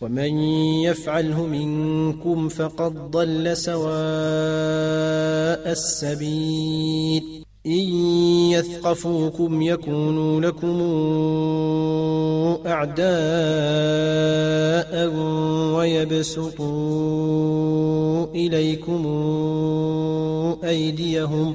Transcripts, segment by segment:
ومن يفعله منكم فقد ضل سواء السبيل. إن يثقفوكم يكونوا لكم أعداء ويبسطوا إليكم أيديهم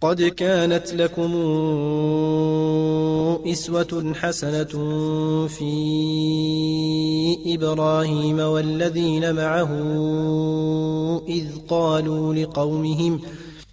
قد كانت لكم إسوة حسنة في إبراهيم والذين معه إذ قالوا لقومهم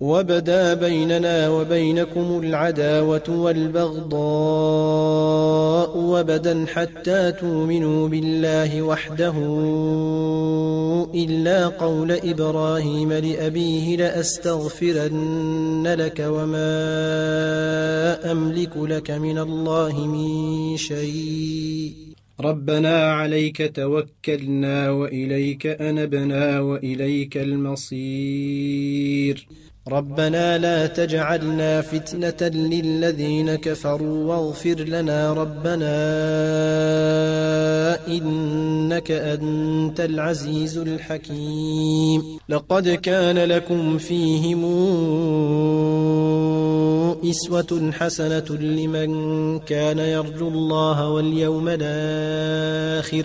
وبدا بيننا وبينكم العداوة والبغضاء وبدا حتى تؤمنوا بالله وحده إلا قول إبراهيم لأبيه لأستغفرن لك وما أملك لك من الله من شيء. ربنا عليك توكلنا وإليك أنبنا وإليك المصير. ربنا لا تجعلنا فتنة للذين كفروا واغفر لنا ربنا إنك أنت العزيز الحكيم. لقد كان لكم فيهم إسوة حسنة لمن كان يرجو الله واليوم الآخر.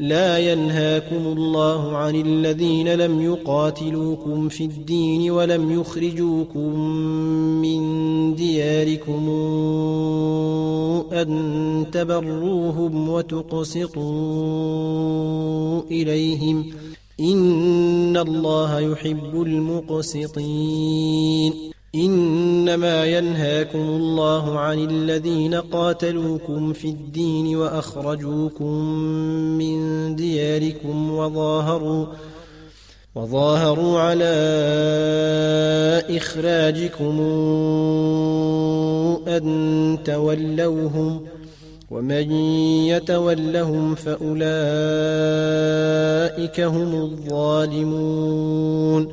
لا ينهاكم الله عن الذين لم يقاتلوكم في الدين ولم يخرجوكم من دياركم أن تبروهم وتقسطوا إليهم إن الله يحب المقسطين إنما ينهاكم الله عن الذين قاتلوكم في الدين وأخرجوكم من دياركم وظاهروا وظاهروا على إخراجكم أن تولوهم ومن يتولهم فأولئك هم الظالمون.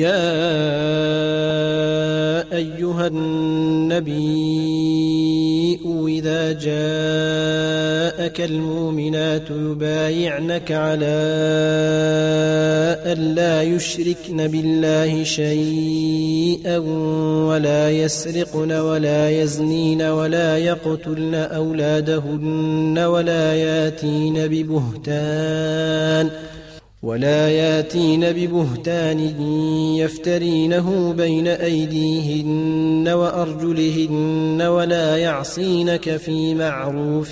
يا أيها النبي إذا جاءك المؤمنات يبايعنك على ألا يشركن بالله شيئا ولا يسرقن ولا يزنين ولا يقتلن أولادهن ولا ياتين ببهتان ولا ياتين ببهتان يفترينه بين أيديهن وأرجلهن ولا يعصينك في معروف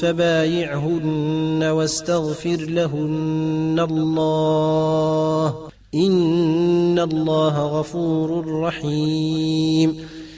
فبايعهن واستغفر لهن الله إن الله غفور رحيم